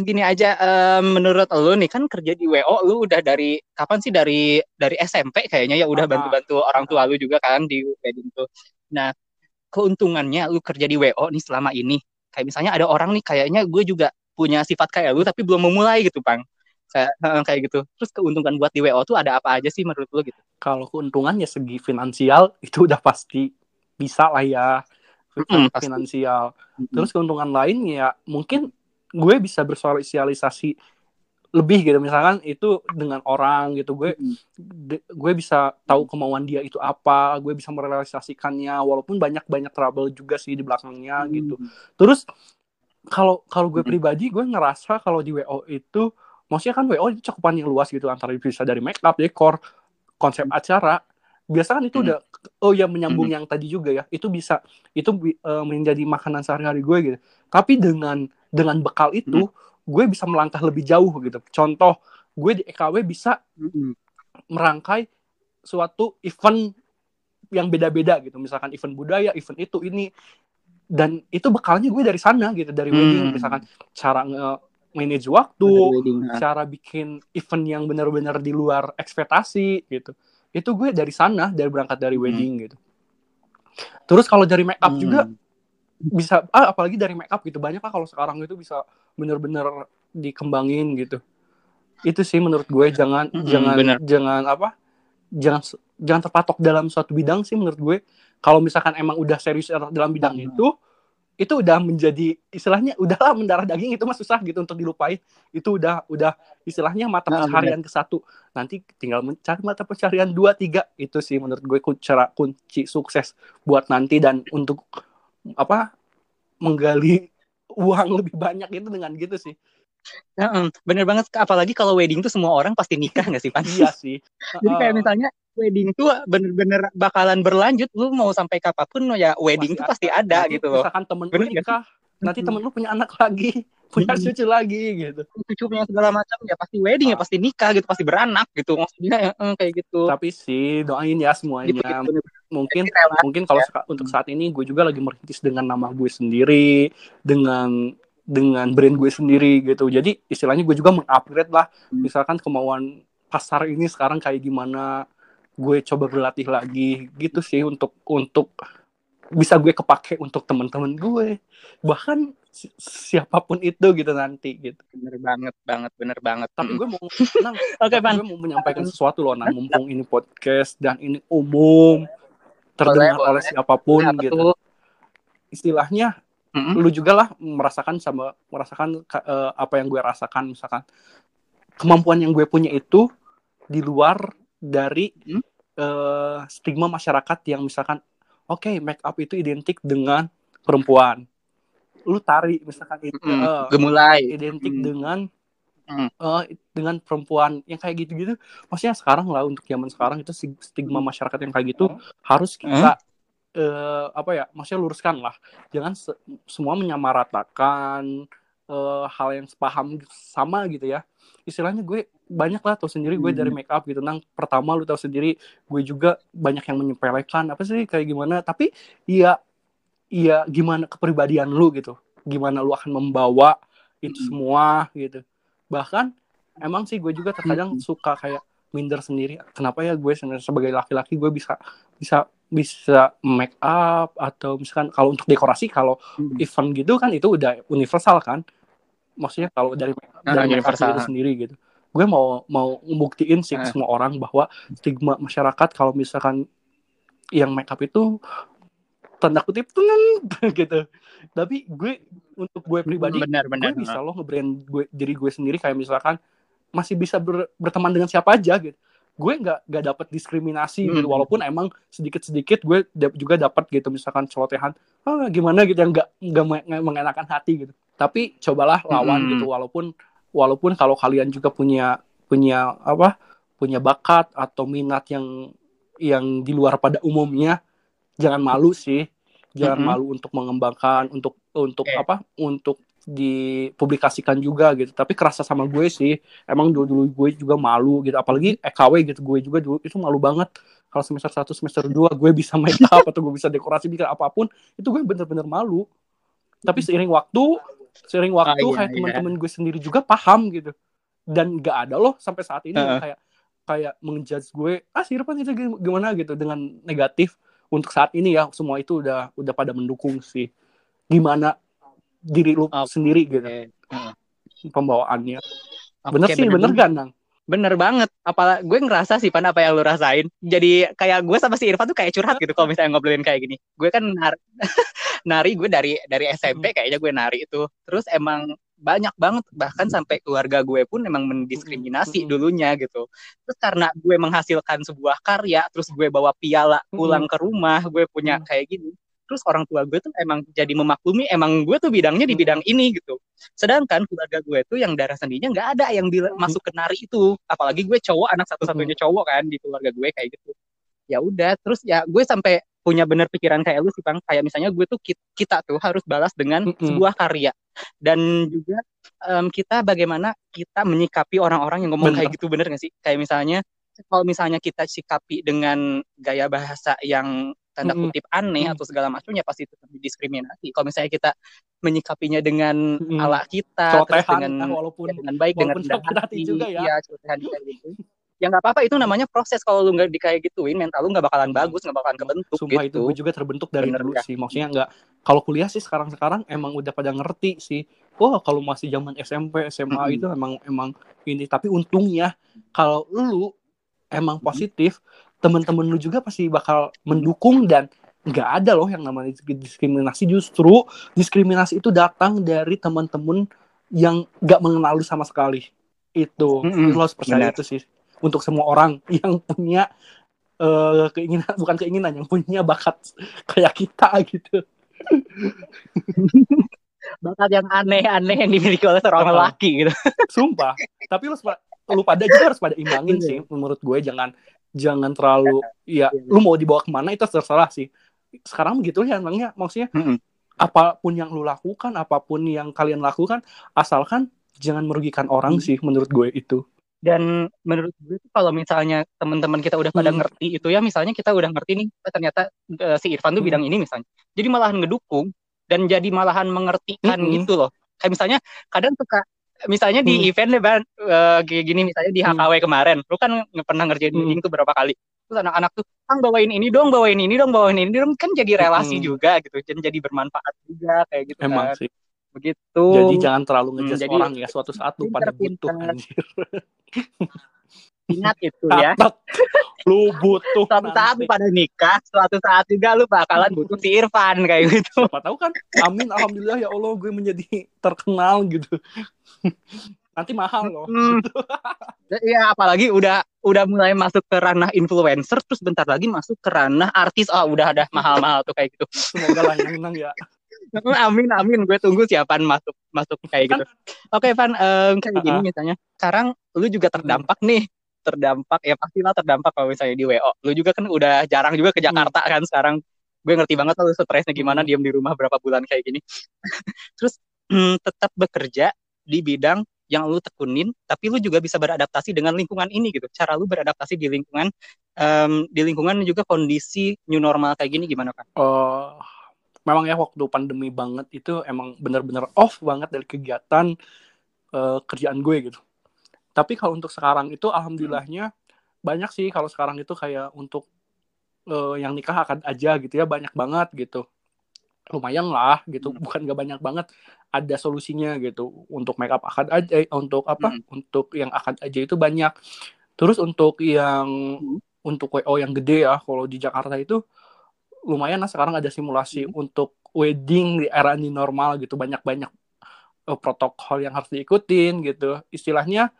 Speaker 1: gini aja um, menurut lu nih kan kerja di WO lu udah dari kapan sih dari dari SMP kayaknya ya udah bantu-bantu orang tua lu juga kan di wedding tuh. Nah keuntungannya lu kerja di WO nih selama ini. Kayak misalnya ada orang nih kayaknya gue juga punya sifat kayak lu tapi belum memulai gitu bang kayak kayak gitu. Terus keuntungan buat di WO tuh ada apa aja sih menurut lo gitu?
Speaker 2: Kalau keuntungannya segi finansial itu udah pasti bisa lah ya. Mm, finansial. Pasti. terus keuntungan lain ya mungkin gue bisa bersosialisasi lebih gitu. Misalkan itu dengan orang gitu. Gue mm. gue bisa tahu kemauan dia itu apa. Gue bisa merealisasikannya walaupun banyak banyak trouble juga sih di belakangnya mm. gitu terus kalau kalau gue pribadi gue ngerasa kalau di WO itu maksudnya kan WO itu cakupan yang luas gitu antara bisa dari make up, dekor, konsep acara. Biasa kan itu hmm. udah oh ya menyambung hmm. yang tadi juga ya. Itu bisa itu uh, menjadi makanan sehari-hari gue gitu. Tapi dengan dengan bekal itu hmm. gue bisa melangkah lebih jauh gitu. Contoh, gue di EKW bisa hmm. merangkai suatu event yang beda-beda gitu. Misalkan event budaya, event itu ini dan itu bekalnya gue dari sana gitu dari wedding hmm. misalkan cara nge manage waktu, wedding, cara bikin event yang benar-benar di luar ekspektasi gitu. Itu gue dari sana, dari berangkat dari hmm. wedding gitu. Terus kalau dari make up hmm. juga bisa ah apalagi dari make up gitu banyak lah kalau sekarang itu bisa benar-benar dikembangin gitu. Itu sih menurut gue jangan hmm, jangan bener. jangan apa? Jangan jangan terpatok dalam suatu bidang sih menurut gue. Kalau misalkan emang udah serius dalam bidang hmm. itu, itu udah menjadi istilahnya udahlah mendarah daging itu mah susah gitu untuk dilupain. Itu udah udah istilahnya mata nah, pencarian ke satu. Nanti tinggal mencari mata pencarian dua tiga. Itu sih menurut gue cara kunci sukses buat nanti dan untuk apa menggali uang lebih banyak itu dengan gitu sih
Speaker 1: Ya, bener banget apalagi kalau wedding tuh semua orang pasti nikah nggak sih Pan?
Speaker 2: iya sih.
Speaker 1: Jadi kayak misalnya wedding tuh bener-bener bakalan berlanjut lu mau sampai kapan pun ya wedding pasti tuh pasti ada, ada gitu
Speaker 2: loh. Misalkan temen lu nikah, nanti temen lu punya anak lagi, punya cucu lagi gitu.
Speaker 1: Cucu punya segala macam ya pasti wedding ya pasti nikah gitu, pasti beranak gitu. Maksudnya ya, kayak gitu.
Speaker 2: Tapi sih doain ya semuanya. Gitu, gitu. Mungkin mungkin kalau ya. untuk saat ini gue juga lagi merintis dengan nama gue sendiri, dengan dengan brand gue sendiri gitu. Jadi istilahnya gue juga mengupgrade lah. Hmm. Misalkan kemauan pasar ini sekarang kayak gimana, gue coba berlatih lagi gitu sih untuk untuk bisa gue kepake untuk teman-teman gue. Bahkan si siapa pun itu gitu nanti gitu.
Speaker 1: Bener banget banget bener banget.
Speaker 2: Tapi gue mau oke okay, gue mau menyampaikan sesuatu loh nah mumpung ini podcast dan ini umum terdengar oleh siapa pun gitu. istilahnya mm-hmm. lu juga lah merasakan sama merasakan uh, apa yang gue rasakan misalkan kemampuan yang gue punya itu di luar dari hmm? uh, stigma masyarakat yang misalkan oke okay, make up itu identik dengan perempuan lu tari misalkan itu
Speaker 1: hmm, uh, gemulai
Speaker 2: identik hmm. dengan uh, dengan perempuan yang kayak gitu-gitu maksudnya sekarang lah untuk zaman sekarang itu stigma masyarakat yang kayak gitu hmm. harus kita hmm. Uh, apa ya maksudnya luruskan lah jangan se semua menyamaratakan uh, hal yang sepaham sama gitu ya. Istilahnya gue banyak lah tau sendiri gue dari hmm. make up gitu. Nang pertama lu tau sendiri gue juga banyak yang menyepelekan. Apa sih kayak gimana? Tapi ya ya gimana kepribadian lu gitu. Gimana lu akan membawa itu hmm. semua gitu. Bahkan emang sih gue juga terkadang suka kayak minder sendiri. Kenapa ya gue sebagai laki-laki gue bisa bisa bisa make up atau misalkan kalau untuk dekorasi kalau
Speaker 1: Hmm.
Speaker 2: event gitu kan itu udah universal kan maksudnya kalau dari
Speaker 1: Ah,
Speaker 2: dari
Speaker 1: universal.
Speaker 2: itu sendiri gitu gue mau mau membuktiin sih ke
Speaker 1: Ah.
Speaker 2: semua orang bahwa stigma masyarakat kalau misalkan yang make up itu tanda kutip tenang gitu tapi gue untuk gue pribadi
Speaker 1: benar benar
Speaker 2: gue bisa loh nge-brand gue diri gue sendiri kayak misalkan masih bisa ber- berteman dengan siapa aja gitu gue nggak nggak dapat diskriminasi
Speaker 1: Hmm.
Speaker 2: gitu walaupun emang sedikit sedikit gue juga dapat gitu misalkan celotehan ah gimana gitu yang nggak nggak me- nggak mengenakan hati gitu tapi cobalah lawan
Speaker 1: Hmm.
Speaker 2: gitu walaupun walaupun kalau kalian juga punya punya apa punya bakat atau minat yang yang di luar pada umumnya jangan malu sih jangan
Speaker 1: Mm-mm.
Speaker 2: malu untuk mengembangkan untuk untuk
Speaker 1: Oke.
Speaker 2: apa untuk dipublikasikan juga gitu. Tapi kerasa sama gue sih. Emang dulu dulu gue juga malu gitu. Apalagi EKW gitu. Gue juga dulu itu malu banget. Kalau semester 1 semester 2 gue bisa make up atau gue bisa dekorasi bikin apa pun itu gue bener-bener malu. Tapi seiring waktu seiring waktu
Speaker 1: iya,
Speaker 2: kayak
Speaker 1: iya.
Speaker 2: teman-teman gue sendiri juga paham gitu. Dan gak ada loh sampai saat ini
Speaker 1: Heeh.
Speaker 2: kayak kayak menjudge gue ah si Irfan itu gimana gitu dengan negatif. Untuk saat ini ya semua itu udah udah pada mendukung sih. Gimana diri lu
Speaker 1: Oke.
Speaker 2: sendiri gitu.
Speaker 1: Heeh.
Speaker 2: pembawaannya
Speaker 1: Oke,
Speaker 2: bener sih bener
Speaker 1: juga.
Speaker 2: gak nang
Speaker 1: Bener banget. Apalagi gue ngerasa sih Pan apa yang lu rasain. Jadi kayak gue sama si Irfan tuh kayak curhat gitu kalau misalnya ngobrolin kayak gini. Gue kan nari, nari gue dari dari SMP kayaknya gue nari itu. Terus emang banyak banget bahkan sampai keluarga gue pun emang mendiskriminasi
Speaker 2: Mm-mm.
Speaker 1: dulunya gitu. Terus karena gue menghasilkan sebuah karya, terus gue bawa piala pulang ke rumah, gue punya kayak gini. Terus orang tua gue tuh emang jadi memaklumi, emang gue tuh bidangnya di
Speaker 2: Mm.
Speaker 1: bidang ini gitu. Sedangkan keluarga gue tuh yang darah sendinya nggak ada yang bila- masuk ke nari itu. Apalagi gue cowok, anak satu-satunya cowok kan di keluarga gue kayak gitu. Ya udah, terus ya gue sampai punya bener pikiran kayak lu sih bang. Kayak misalnya gue tuh ki- kita tuh harus balas dengan
Speaker 2: Mm-mm.
Speaker 1: sebuah karya dan juga em, kita bagaimana kita menyikapi orang-orang yang ngomong
Speaker 2: Bener.
Speaker 1: kayak gitu bener gak sih? Kayak misalnya kalau misalnya kita sikapi dengan gaya bahasa yang tanda kutip aneh atau segala macamnya pasti tetap didiskriminasi. Kalau misalnya kita menyikapinya dengan
Speaker 2: Mm-mm.
Speaker 1: ala kita, terus dengan
Speaker 2: kan walaupun
Speaker 1: ya, dengan baik dengan rendah
Speaker 2: hati juga ya.
Speaker 1: iya, celotehan kayak gitu. Ya nggak apa-apa itu namanya proses kalau lu nggak di kayak gituin mental lu nggak bakalan bagus nggak bakalan kebentuk
Speaker 2: Sumpah itu
Speaker 1: gitu.
Speaker 2: gue juga terbentuk dari
Speaker 1: Bener
Speaker 2: dulu
Speaker 1: nggak?
Speaker 2: sih. Maksudnya nggak kalau kuliah sih sekarang-sekarang emang udah pada ngerti sih. Wah kalau masih zaman SMP SMA
Speaker 1: Mm-mm.
Speaker 2: itu emang emang ini. Tapi untungnya kalau lu emang positif, temen-temen lu juga pasti bakal mendukung dan nggak ada loh yang namanya diskriminasi. Justru diskriminasi itu datang dari temen-temen yang nggak mengenal lu sama sekali. Itu
Speaker 1: Mm-mm.
Speaker 2: lu harus percaya
Speaker 1: Benar.
Speaker 2: itu sih. Untuk semua orang yang punya eh, keinginan bukan keinginan yang punya bakat kayak kita gitu.
Speaker 1: Bakat yang aneh-aneh yang dimiliki oleh seorang lelaki gitu.
Speaker 2: Sumpah. Tapi lu sepa- lu pada juga harus pada imbangin sih menurut gue jangan jangan terlalu ya lu mau dibawa ke mana itu terserah sih. Sekarang begitu ya emangnya maksudnya
Speaker 1: Mm-mm.
Speaker 2: apa pun yang lu lakukan, apa pun yang kalian lakukan asalkan jangan merugikan orang
Speaker 1: Hmm.
Speaker 2: sih menurut gue itu.
Speaker 1: Dan menurut gue tuh kalau misalnya teman-teman kita udah pada
Speaker 2: Hmm.
Speaker 1: ngerti itu ya, misalnya kita udah ngerti nih, eh, ternyata eh, si Irfan tuh
Speaker 2: Hmm.
Speaker 1: bidang ini misalnya. Jadi malahan ngedukung dan jadi malahan mengertikan
Speaker 2: Hmm.
Speaker 1: gitu loh. Kayak misalnya kadang suka misalnya di
Speaker 2: Hmm.
Speaker 1: event deh Ban, eh, kayak gini misalnya di
Speaker 2: Hmm.
Speaker 1: HKW kemarin, lu kan pernah ngerjain
Speaker 2: Hmm.
Speaker 1: tuh berapa kali. Terus anak-anak tuh, Kang bawain ini dong, bawain ini dong, bawain ini dong, kan jadi relasi
Speaker 2: Hmm.
Speaker 1: juga gitu, dan jadi bermanfaat juga kayak gitu
Speaker 2: Emang
Speaker 1: kan.
Speaker 2: sih.
Speaker 1: Begitu.
Speaker 2: Jadi jangan terlalu
Speaker 1: Hmm,
Speaker 2: ngejudge
Speaker 1: jadi
Speaker 2: orang ya suatu saat lu pada butuh anjir.
Speaker 1: Ingat itu ya.
Speaker 2: Catat. lu butuh
Speaker 1: suatu saat lu
Speaker 2: nanti.
Speaker 1: pada nikah, suatu saat juga lu bakalan butuh si Irfan kayak gitu.
Speaker 2: siapa tahu kan amin alhamdulillah ya Allah gue menjadi terkenal gitu nanti mahal loh
Speaker 1: Hmm. Iya, apalagi udah udah mulai masuk ke ranah influencer, terus bentar lagi masuk ke ranah artis. Oh, udah ada mahal-mahal tuh kayak gitu.
Speaker 2: semoga lah yang menang ya
Speaker 1: amin, amin. Gue tunggu siapaan masuk masuk kayak gitu. Oke, Van, em, kayak gini misalnya. Sekarang lu juga terdampak nih. Terdampak ya pastilah terdampak kalau misalnya di WO. Lu juga kan udah jarang juga ke Jakarta kan sekarang. Gue ngerti banget lu stresnya gimana
Speaker 2: Hmm.
Speaker 1: diam di rumah berapa bulan kayak gini. Terus hmm, tetap bekerja di bidang yang lu tekunin, tapi lu juga bisa beradaptasi dengan lingkungan ini gitu. Cara lu beradaptasi di lingkungan, em, di lingkungan juga kondisi new normal kayak gini gimana kan?
Speaker 2: Eh, memang ya waktu pandemi banget itu emang bener-bener off banget dari kegiatan eh, kerjaan gue gitu tapi kalau untuk sekarang itu alhamdulillahnya banyak sih kalau sekarang itu kayak untuk uh, yang nikah akan aja gitu ya banyak banget gitu lumayan lah gitu hmm. bukan gak banyak banget ada solusinya gitu untuk make up akad aja eh, untuk apa hmm. untuk yang akad aja itu banyak terus untuk yang hmm. untuk wo yang gede ya kalau di Jakarta itu lumayan lah sekarang ada simulasi hmm. untuk wedding di era ini normal gitu banyak banyak uh, eh, protokol yang harus diikutin gitu istilahnya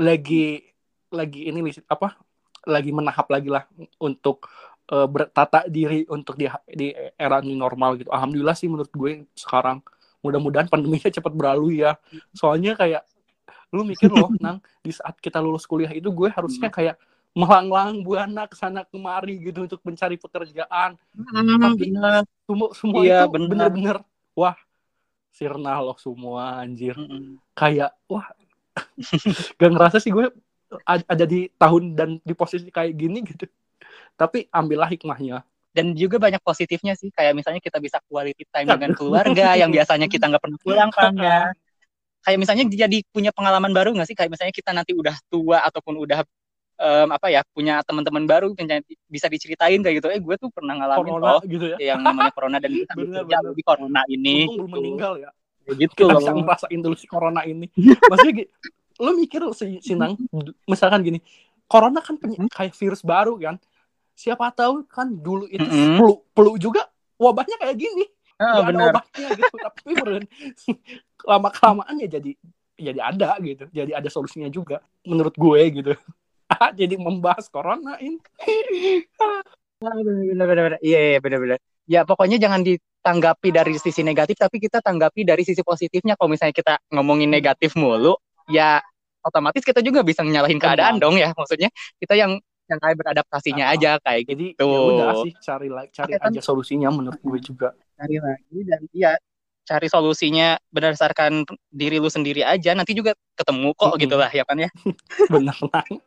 Speaker 2: lagi lagi ini apa lagi menahap lagi lah untuk uh, bertata diri untuk di di era new normal gitu. Alhamdulillah sih menurut gue sekarang mudah-mudahan pandeminya cepat berlalu ya. Soalnya kayak lu mikir loh, nang di saat kita lulus kuliah itu gue harusnya hmm. kayak melanglang buana ke sana kemari gitu untuk mencari pekerjaan. Hmm, Tapi semua semua iya, itu bener-bener wah sirna loh semua anjir. Hmm. Kayak wah gak ngerasa sih gue ada di tahun dan di posisi kayak gini gitu. Tapi ambillah hikmahnya.
Speaker 1: Dan juga banyak positifnya sih kayak misalnya kita bisa quality time dengan keluarga yang biasanya kita nggak pernah pulang kan ya. Kayak misalnya jadi punya pengalaman baru nggak sih? Kayak misalnya kita nanti udah tua ataupun udah um, apa ya punya teman-teman baru bisa diceritain kayak gitu. Eh gue tuh pernah ngalamin corona, oh gitu ya? yang namanya corona dan kita bekerja di corona ini
Speaker 2: belum gitu. meninggal ya gitu kita loh. bisa ngerasain dulu si corona ini maksudnya lo mikir si Sinang misalkan gini corona kan hmm? kayak virus baru kan siapa tahu kan dulu itu mm -hmm. flu, flu juga wabahnya kayak gini oh, benar. obatnya gitu tapi beneran lama kelamaan ya jadi jadi ada gitu jadi ada solusinya juga menurut gue gitu jadi membahas corona ini
Speaker 1: benar-benar iya iya benar-benar ya pokoknya jangan ditanggapi dari sisi negatif tapi kita tanggapi dari sisi positifnya. Kalau misalnya kita ngomongin negatif mulu ya otomatis kita juga bisa nyalahin keadaan dong ya. Maksudnya kita yang yang kayak beradaptasinya uh, aja kayak
Speaker 2: jadi gitu. ya udah sih cari cari Oke, aja solusinya menurut gue juga.
Speaker 1: Cari lagi dan iya cari solusinya berdasarkan diri lu sendiri aja. Nanti juga ketemu kok mm-hmm. gitu lah ya kan ya.
Speaker 2: Bener lah.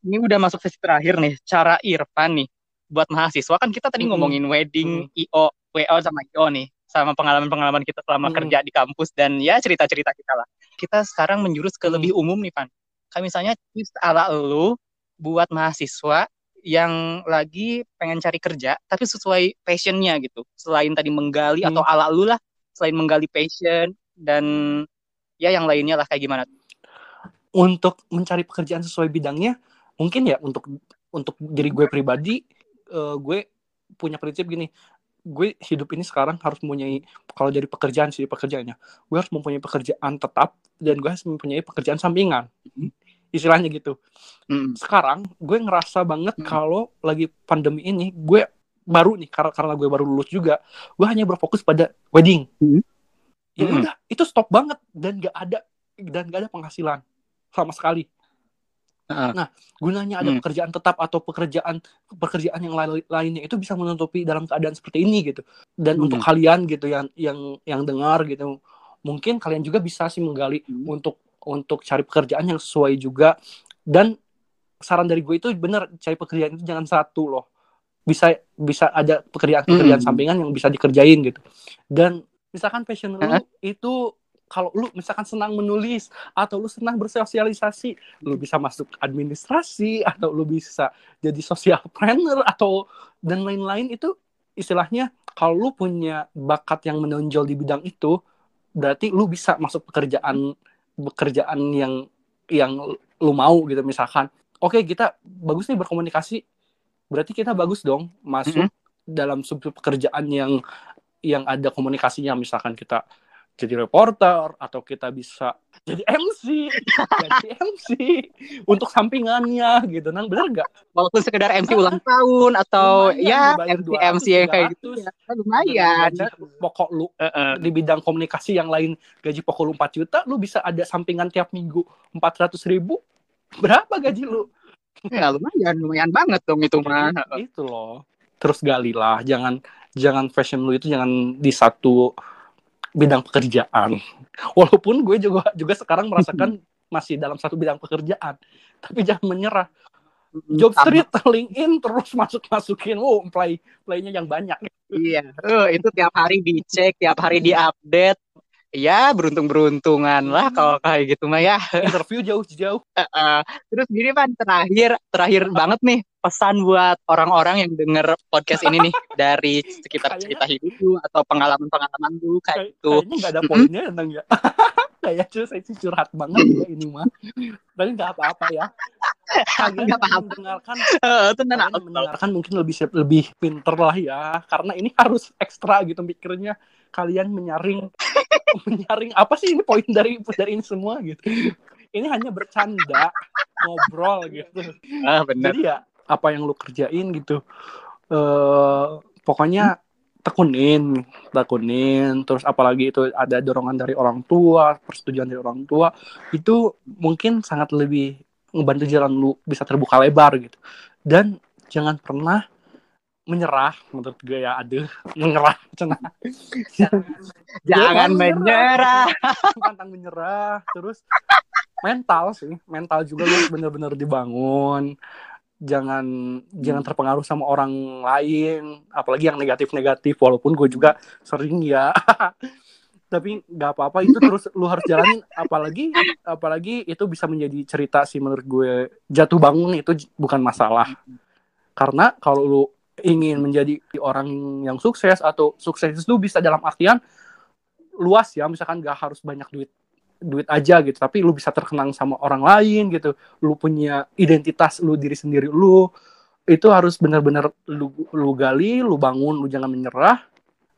Speaker 1: Ini udah masuk sesi terakhir nih cara Irfan nih buat mahasiswa kan kita tadi ngomongin wedding mm-hmm. IO WO sama IO nih sama pengalaman-pengalaman kita selama mm-hmm. kerja di kampus dan ya cerita-cerita kita lah kita sekarang menjurus ke lebih umum nih Pan kayak misalnya tips ala lu buat mahasiswa yang lagi pengen cari kerja tapi sesuai passionnya gitu selain tadi menggali hmm. atau ala lu lah selain menggali passion dan ya yang lainnya lah kayak gimana
Speaker 2: untuk mencari pekerjaan sesuai bidangnya mungkin ya untuk untuk diri gue pribadi uh, gue punya prinsip gini gue hidup ini sekarang harus mempunyai kalau jadi pekerjaan sih pekerjaannya gue harus mempunyai pekerjaan tetap dan gue harus mempunyai pekerjaan sampingan hmm istilahnya gitu. Hmm. Sekarang gue ngerasa banget hmm. kalau lagi pandemi ini gue baru nih karena karena gue baru lulus juga, gue hanya berfokus pada wedding. Hmm. Ya udah, itu stop banget dan gak ada dan gak ada penghasilan sama sekali. Nah, gunanya ada hmm. pekerjaan tetap atau pekerjaan pekerjaan yang lain lainnya itu bisa menutupi dalam keadaan seperti ini gitu. Dan hmm. untuk kalian gitu yang yang yang dengar gitu, mungkin kalian juga bisa sih menggali hmm. untuk untuk cari pekerjaan yang sesuai juga dan saran dari gue itu bener cari pekerjaan itu jangan satu loh bisa bisa ada pekerjaan-pekerjaan mm. sampingan yang bisa dikerjain gitu dan misalkan passion lu itu kalau lu misalkan senang menulis atau lu senang bersosialisasi lu bisa masuk administrasi atau lu bisa jadi social planner atau dan lain-lain itu istilahnya kalau lu punya bakat yang menonjol di bidang itu berarti lu bisa masuk pekerjaan pekerjaan yang yang lu mau gitu misalkan oke okay, kita bagus nih berkomunikasi berarti kita bagus dong masuk mm -hmm. dalam sub pekerjaan yang yang ada komunikasinya misalkan kita jadi reporter atau kita bisa jadi MC jadi MC untuk sampingannya gitu. Nang bener nggak?
Speaker 1: Walaupun sekedar MC ulang tahun atau lumayan, ya MC MC yang kayak gitu ya, lumayan.
Speaker 2: Pokok lu uh -uh. di bidang komunikasi yang lain gaji pokok lu 4 juta lu bisa ada sampingan tiap minggu 400 ribu? Berapa gaji lu?
Speaker 1: Ya lumayan lumayan banget dong itu mah.
Speaker 2: Itu loh. Terus galilah jangan jangan fashion lu itu jangan di satu bidang pekerjaan. Walaupun gue juga juga sekarang merasakan masih dalam satu bidang pekerjaan, tapi jangan menyerah. Job street, LinkedIn terus masuk masukin, oh play playnya yang banyak.
Speaker 1: Iya, uh, itu tiap hari dicek, tiap hari diupdate. Ya beruntung-beruntungan lah kalau kayak gitu mah ya.
Speaker 2: Interview jauh-jauh.
Speaker 1: Uh, terus gini Pan, terakhir terakhir banget nih pesan buat orang-orang yang denger podcast ini nih dari sekitar cerita hidup lu atau pengalaman-pengalaman lu kayak gitu.
Speaker 2: Kayaknya nggak ada poinnya -hmm. ya. kayak saya sih curhat banget ya ini mah. Tapi nggak apa-apa ya. Kalian nggak paham mendengarkan, uh, tenang, mendengarkan mungkin lebih lebih pinter lah ya, karena ini harus ekstra gitu mikirnya. Kalian menyaring menyaring apa sih ini poin dari dari ini semua gitu. Ini hanya bercanda, ngobrol gitu.
Speaker 1: Ah, benar.
Speaker 2: Jadi ya apa yang lu kerjain gitu. Uh, pokoknya tekunin, tekunin, terus apalagi itu ada dorongan dari orang tua, persetujuan dari orang tua, itu mungkin sangat lebih ngebantu jalan lu bisa terbuka lebar gitu. Dan jangan pernah menyerah menurut gue ya aduh menyerah cina
Speaker 1: jangan menyerah.
Speaker 2: pantang menyerah terus mental sih mental juga lu bener-bener dibangun. Jangan jangan terpengaruh sama orang lain apalagi yang negatif-negatif walaupun gue juga sering ya. Tapi nggak apa-apa itu terus lu harus jalanin. Apalagi apalagi itu bisa menjadi cerita sih menurut gue. Jatuh bangun itu bukan masalah. Karena kalau lu ingin menjadi orang yang sukses atau sukses itu bisa dalam artian luas ya misalkan gak harus banyak duit duit aja gitu tapi lu bisa terkenang sama orang lain gitu. Lu punya identitas lu diri sendiri lu itu harus benar-benar lu lu gali lu bangun lu jangan menyerah.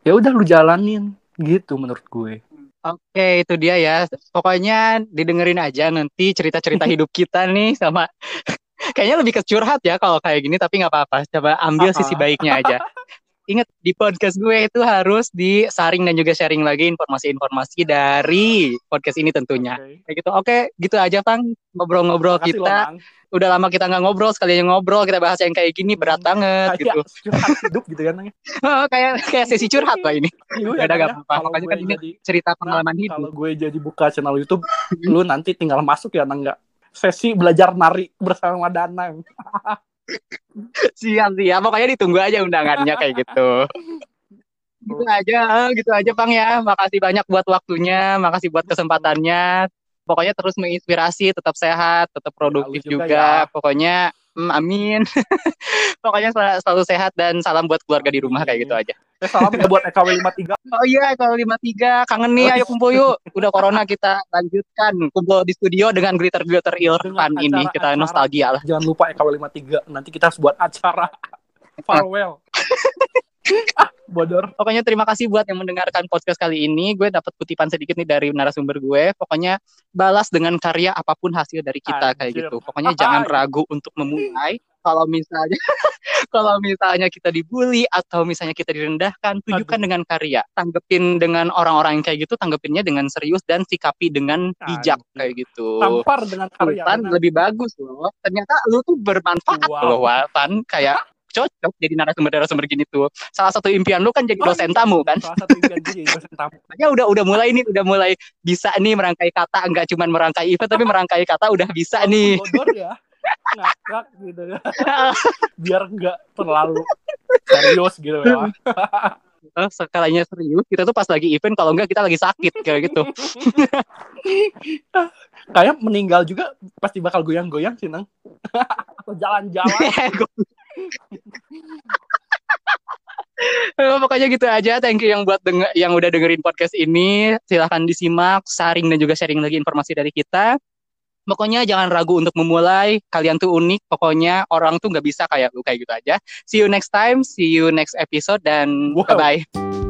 Speaker 2: Ya udah lu jalanin gitu menurut gue.
Speaker 1: Oke, itu dia ya. Pokoknya didengerin aja nanti cerita-cerita hidup kita nih sama kayaknya lebih ke curhat ya kalau kayak gini tapi nggak apa-apa. Coba ambil uh -huh. sisi baiknya aja. Ingat di podcast gue itu harus disaring dan juga sharing lagi informasi-informasi dari podcast ini tentunya. Okay. kayak gitu. Oke gitu aja Pang ngobrol-ngobrol kita. Lo, udah lama kita nggak ngobrol sekali ngobrol kita bahas yang kayak gini berat hmm. banget gitu.
Speaker 2: curhat hidup gitu kan
Speaker 1: oh, kayak kayak sesi curhat lah ini. Ya, udah gak apa-apa makanya kan ini cerita pengalaman nah, hidup.
Speaker 2: kalau gue jadi buka channel YouTube lu nanti tinggal masuk ya nggak sesi belajar nari bersama Danang.
Speaker 1: siap siap pokoknya ditunggu aja undangannya kayak gitu. Gitu aja gitu aja bang ya. Makasih banyak buat waktunya makasih buat kesempatannya. Pokoknya terus menginspirasi tetap sehat tetap produktif juga, juga ya. pokoknya mm, amin. Pokoknya sel selalu sehat dan salam buat keluarga di rumah kayak gitu aja
Speaker 2: salam ya buat EKW 53
Speaker 1: oh iya EKW 53 kangen nih ayo kumpul yuk udah corona kita lanjutkan kumpul di studio dengan glitter glitter Irfan ini kita acara. nostalgia lah
Speaker 2: jangan lupa EKW 53 nanti kita harus buat acara farewell
Speaker 1: ah, bodor. Pokoknya terima kasih buat yang mendengarkan podcast kali ini. Gue dapat kutipan sedikit nih dari narasumber gue. Pokoknya balas dengan karya apa pun hasil dari kita Anjir. kayak gitu. Pokoknya jangan ragu untuk memulai. Kalau misalnya kalau misalnya kita dibully atau misalnya kita direndahkan, tunjukkan Aduh. dengan karya. Tanggepin dengan orang-orang yang kayak gitu, tanggepinnya dengan serius dan sikapi dengan bijak Aduh. kayak gitu.
Speaker 2: Tampar dengan karya.
Speaker 1: Lebih bagus loh. Ternyata lu tuh bermanfaat wow. loh. Kayak cocok jadi narasumber-narasumber gini tuh. Salah satu impian lu kan jadi dosen oh, tamu kan? Salah satu impian gue jadi dosen tamu. Ya udah udah mulai nih, udah mulai bisa nih merangkai kata, enggak cuma merangkai event tapi merangkai kata udah bisa nih.
Speaker 2: Bodor ya. Ngakak gitu ya. Biar enggak terlalu serius gitu ya.
Speaker 1: Uh, sekalinya serius kita tuh pas lagi event kalau enggak kita lagi sakit kayak gitu
Speaker 2: kayak meninggal juga pasti bakal goyang-goyang sih nang atau jalan-jalan
Speaker 1: Pokoknya gitu aja. Thank you yang buat denger, yang udah dengerin podcast ini. Silahkan disimak, saring dan juga sharing lagi informasi dari kita. Pokoknya jangan ragu untuk memulai. Kalian tuh unik. Pokoknya orang tuh nggak bisa kayak lu kayak gitu aja. See you next time. See you next episode dan wow. bye bye.